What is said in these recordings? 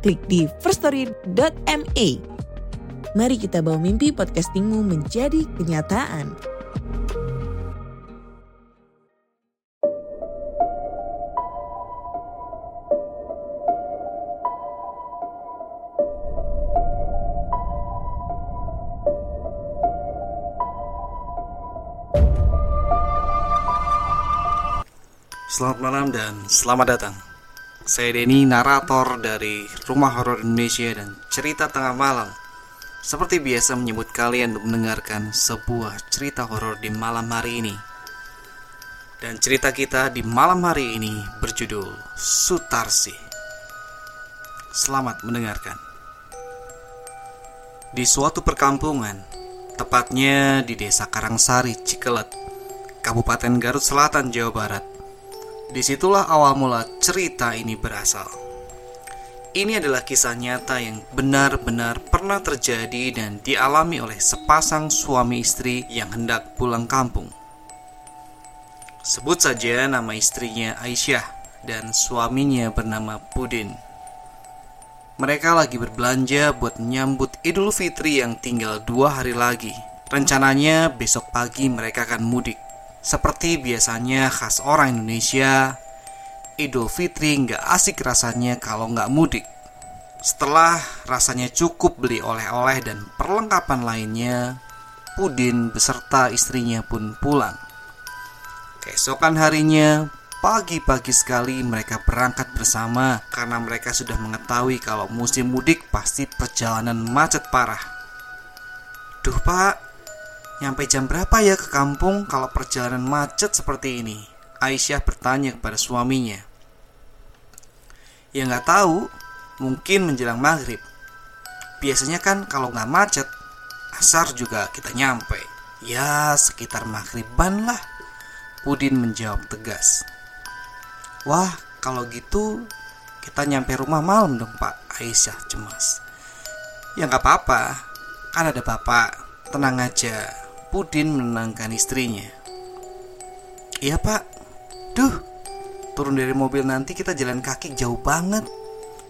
klik di firststory.me. Mari kita bawa mimpi podcastingmu menjadi kenyataan. Selamat malam dan selamat datang. Saya Denny, narator dari Rumah Horor Indonesia dan Cerita Tengah Malam. Seperti biasa menyebut kalian untuk mendengarkan sebuah cerita horor di malam hari ini. Dan cerita kita di malam hari ini berjudul Sutarsi. Selamat mendengarkan. Di suatu perkampungan, tepatnya di Desa Karangsari, Cikelet, Kabupaten Garut Selatan, Jawa Barat, Di situlah awal mula cerita ini berasal. Ini adalah kisah nyata yang benar-benar pernah terjadi dan dialami oleh sepasang suami istri yang hendak pulang kampung. Sebut saja nama istrinya Aisyah dan suaminya bernama Pudin. Mereka lagi berbelanja buat menyambut Idul Fitri yang tinggal dua hari lagi. Rencananya besok pagi mereka akan mudik. Seperti biasanya khas orang Indonesia, Idul Fitri nggak asik rasanya kalau nggak mudik. Setelah rasanya cukup beli oleh-oleh dan perlengkapan lainnya, Pudin beserta istrinya pun pulang. Keesokan harinya, pagi-pagi sekali mereka berangkat bersama karena mereka sudah mengetahui kalau musim mudik pasti perjalanan macet parah. Duh pak, Nyampe jam berapa ya ke kampung kalau perjalanan macet seperti ini? Aisyah bertanya kepada suaminya. Ya nggak tahu, mungkin menjelang maghrib. Biasanya kan kalau nggak macet, asar juga kita nyampe. Ya sekitar maghriban lah. Pudin menjawab tegas. Wah, kalau gitu kita nyampe rumah malam dong pak Aisyah cemas Ya nggak apa-apa Kan ada bapak Tenang aja Pudin menenangkan istrinya. Iya pak, duh, turun dari mobil nanti kita jalan kaki jauh banget.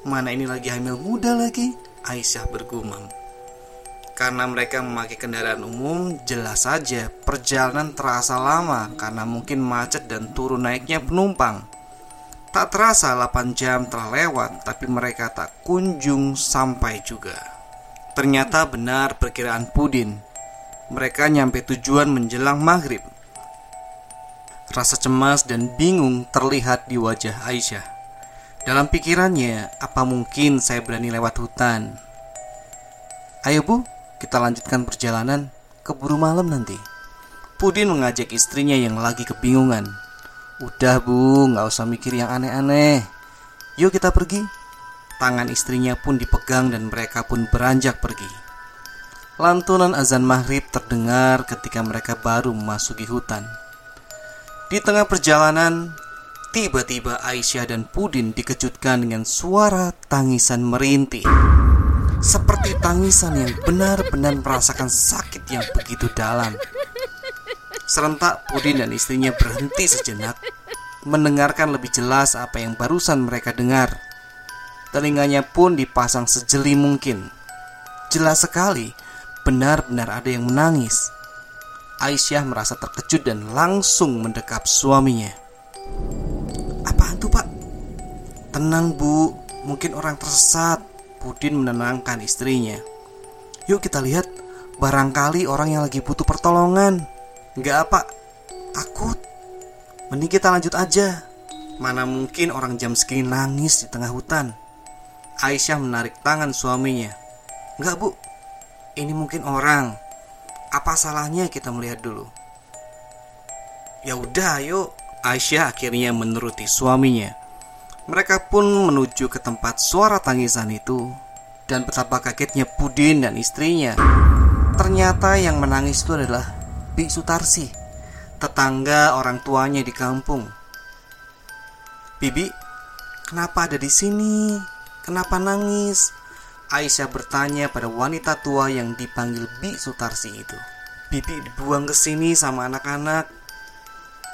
Mana ini lagi hamil muda lagi? Aisyah bergumam. Karena mereka memakai kendaraan umum, jelas saja perjalanan terasa lama karena mungkin macet dan turun naiknya penumpang. Tak terasa 8 jam telah lewat, tapi mereka tak kunjung sampai juga. Ternyata benar perkiraan Pudin mereka nyampe tujuan menjelang maghrib. Rasa cemas dan bingung terlihat di wajah Aisyah. Dalam pikirannya, apa mungkin saya berani lewat hutan? Ayo bu, kita lanjutkan perjalanan, keburu malam nanti. Pudin mengajak istrinya yang lagi kebingungan. Udah bu, nggak usah mikir yang aneh-aneh. Yuk kita pergi. Tangan istrinya pun dipegang dan mereka pun beranjak pergi. Lantunan azan maghrib terdengar ketika mereka baru memasuki hutan. Di tengah perjalanan, tiba-tiba Aisyah dan Pudin dikejutkan dengan suara tangisan merintih. Seperti tangisan yang benar-benar merasakan sakit yang begitu dalam. Serentak Pudin dan istrinya berhenti sejenak, mendengarkan lebih jelas apa yang barusan mereka dengar. Telinganya pun dipasang sejeli mungkin. Jelas sekali benar-benar ada yang menangis. Aisyah merasa terkejut dan langsung mendekap suaminya. Apaan tuh pak? Tenang bu, mungkin orang tersesat. Pudin menenangkan istrinya. Yuk kita lihat, barangkali orang yang lagi butuh pertolongan. Enggak apa, takut. Mending kita lanjut aja. Mana mungkin orang jam segini nangis di tengah hutan. Aisyah menarik tangan suaminya. Enggak bu, ini mungkin orang. Apa salahnya kita melihat dulu? Ya udah, ayo. Aisyah akhirnya menuruti suaminya. Mereka pun menuju ke tempat suara tangisan itu Dan betapa kagetnya Pudin dan istrinya Ternyata yang menangis itu adalah Bi Sutarsi Tetangga orang tuanya di kampung Bibi, kenapa ada di sini? Kenapa nangis? Aisyah bertanya pada wanita tua yang dipanggil Bi Sutarsi itu Bibi dibuang ke sini sama anak-anak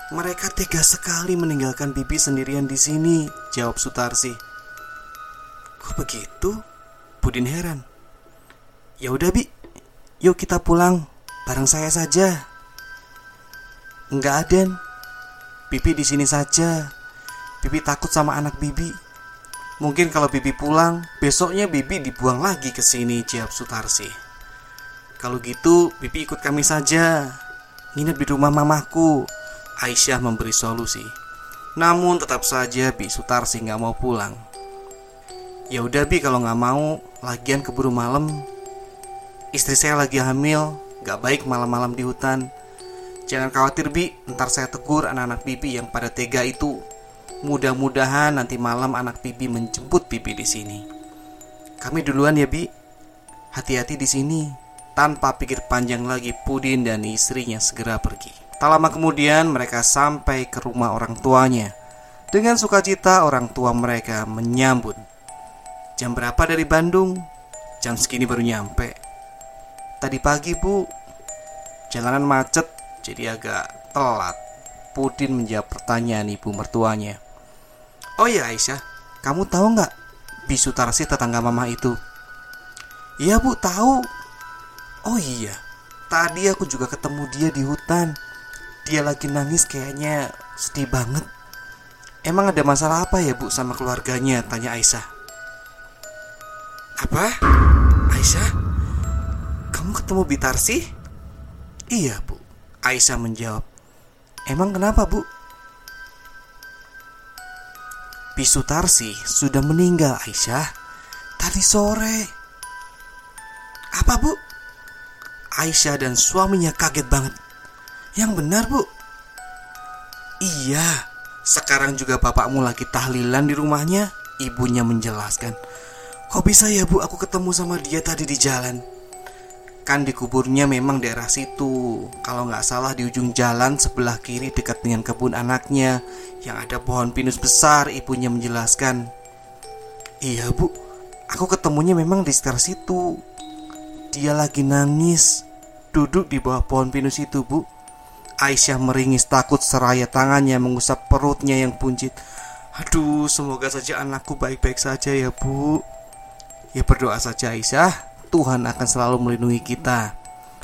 mereka tega sekali meninggalkan Bibi sendirian di sini, jawab Sutarsi. Kok begitu? Budin heran. Ya udah, Bi. Yuk kita pulang. Bareng saya saja. Enggak, Aden. Bibi di sini saja. Bibi takut sama anak Bibi. Mungkin kalau Bibi pulang, besoknya Bibi dibuang lagi ke sini, jawab Sutarsi. Kalau gitu, Bibi ikut kami saja. Nginep di rumah mamaku. Aisyah memberi solusi. Namun tetap saja Bi Sutarsi nggak mau pulang. Ya udah Bi kalau nggak mau, lagian keburu malam. Istri saya lagi hamil, nggak baik malam-malam di hutan. Jangan khawatir Bi, ntar saya tegur anak-anak Bibi yang pada tega itu. Mudah-mudahan nanti malam anak Bibi menjemput Bibi di sini. Kami duluan ya Bi. Hati-hati di sini. Tanpa pikir panjang lagi, Pudin dan istrinya segera pergi. Tak lama kemudian mereka sampai ke rumah orang tuanya. Dengan sukacita orang tua mereka menyambut. Jam berapa dari Bandung? Jam segini baru nyampe. Tadi pagi bu, jalanan macet jadi agak telat. Pudin menjawab pertanyaan ibu mertuanya. Oh ya Aisyah, kamu tahu nggak bisu tarasi tetangga mama itu? Iya bu, tahu. Oh iya, tadi aku juga ketemu dia di hutan. Dia lagi nangis kayaknya sedih banget. Emang ada masalah apa ya bu sama keluarganya? Tanya Aisyah. Apa? Aisyah? Kamu ketemu Bitarsi? Iya bu. Aisyah menjawab. Emang kenapa bu? Bisu Tarsi sudah meninggal Aisyah tadi sore. Apa bu? Aisyah dan suaminya kaget banget. Yang benar bu Iya Sekarang juga bapakmu lagi tahlilan di rumahnya Ibunya menjelaskan Kok bisa ya bu aku ketemu sama dia tadi di jalan Kan dikuburnya memang daerah situ. Kalau nggak salah di ujung jalan sebelah kiri dekat dengan kebun anaknya. Yang ada pohon pinus besar ibunya menjelaskan. Iya bu. Aku ketemunya memang di sekitar situ. Dia lagi nangis. Duduk di bawah pohon pinus itu bu. Aisyah meringis takut seraya tangannya mengusap perutnya yang buncit. Aduh, semoga saja anakku baik-baik saja ya, Bu. Ya berdoa saja Aisyah, Tuhan akan selalu melindungi kita.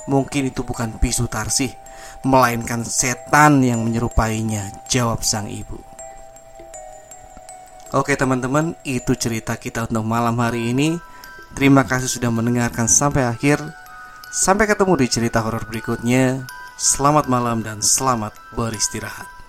Mungkin itu bukan bisu tarsih, melainkan setan yang menyerupainya, jawab sang ibu. Oke teman-teman, itu cerita kita untuk malam hari ini. Terima kasih sudah mendengarkan sampai akhir. Sampai ketemu di cerita horor berikutnya. Selamat malam dan selamat beristirahat.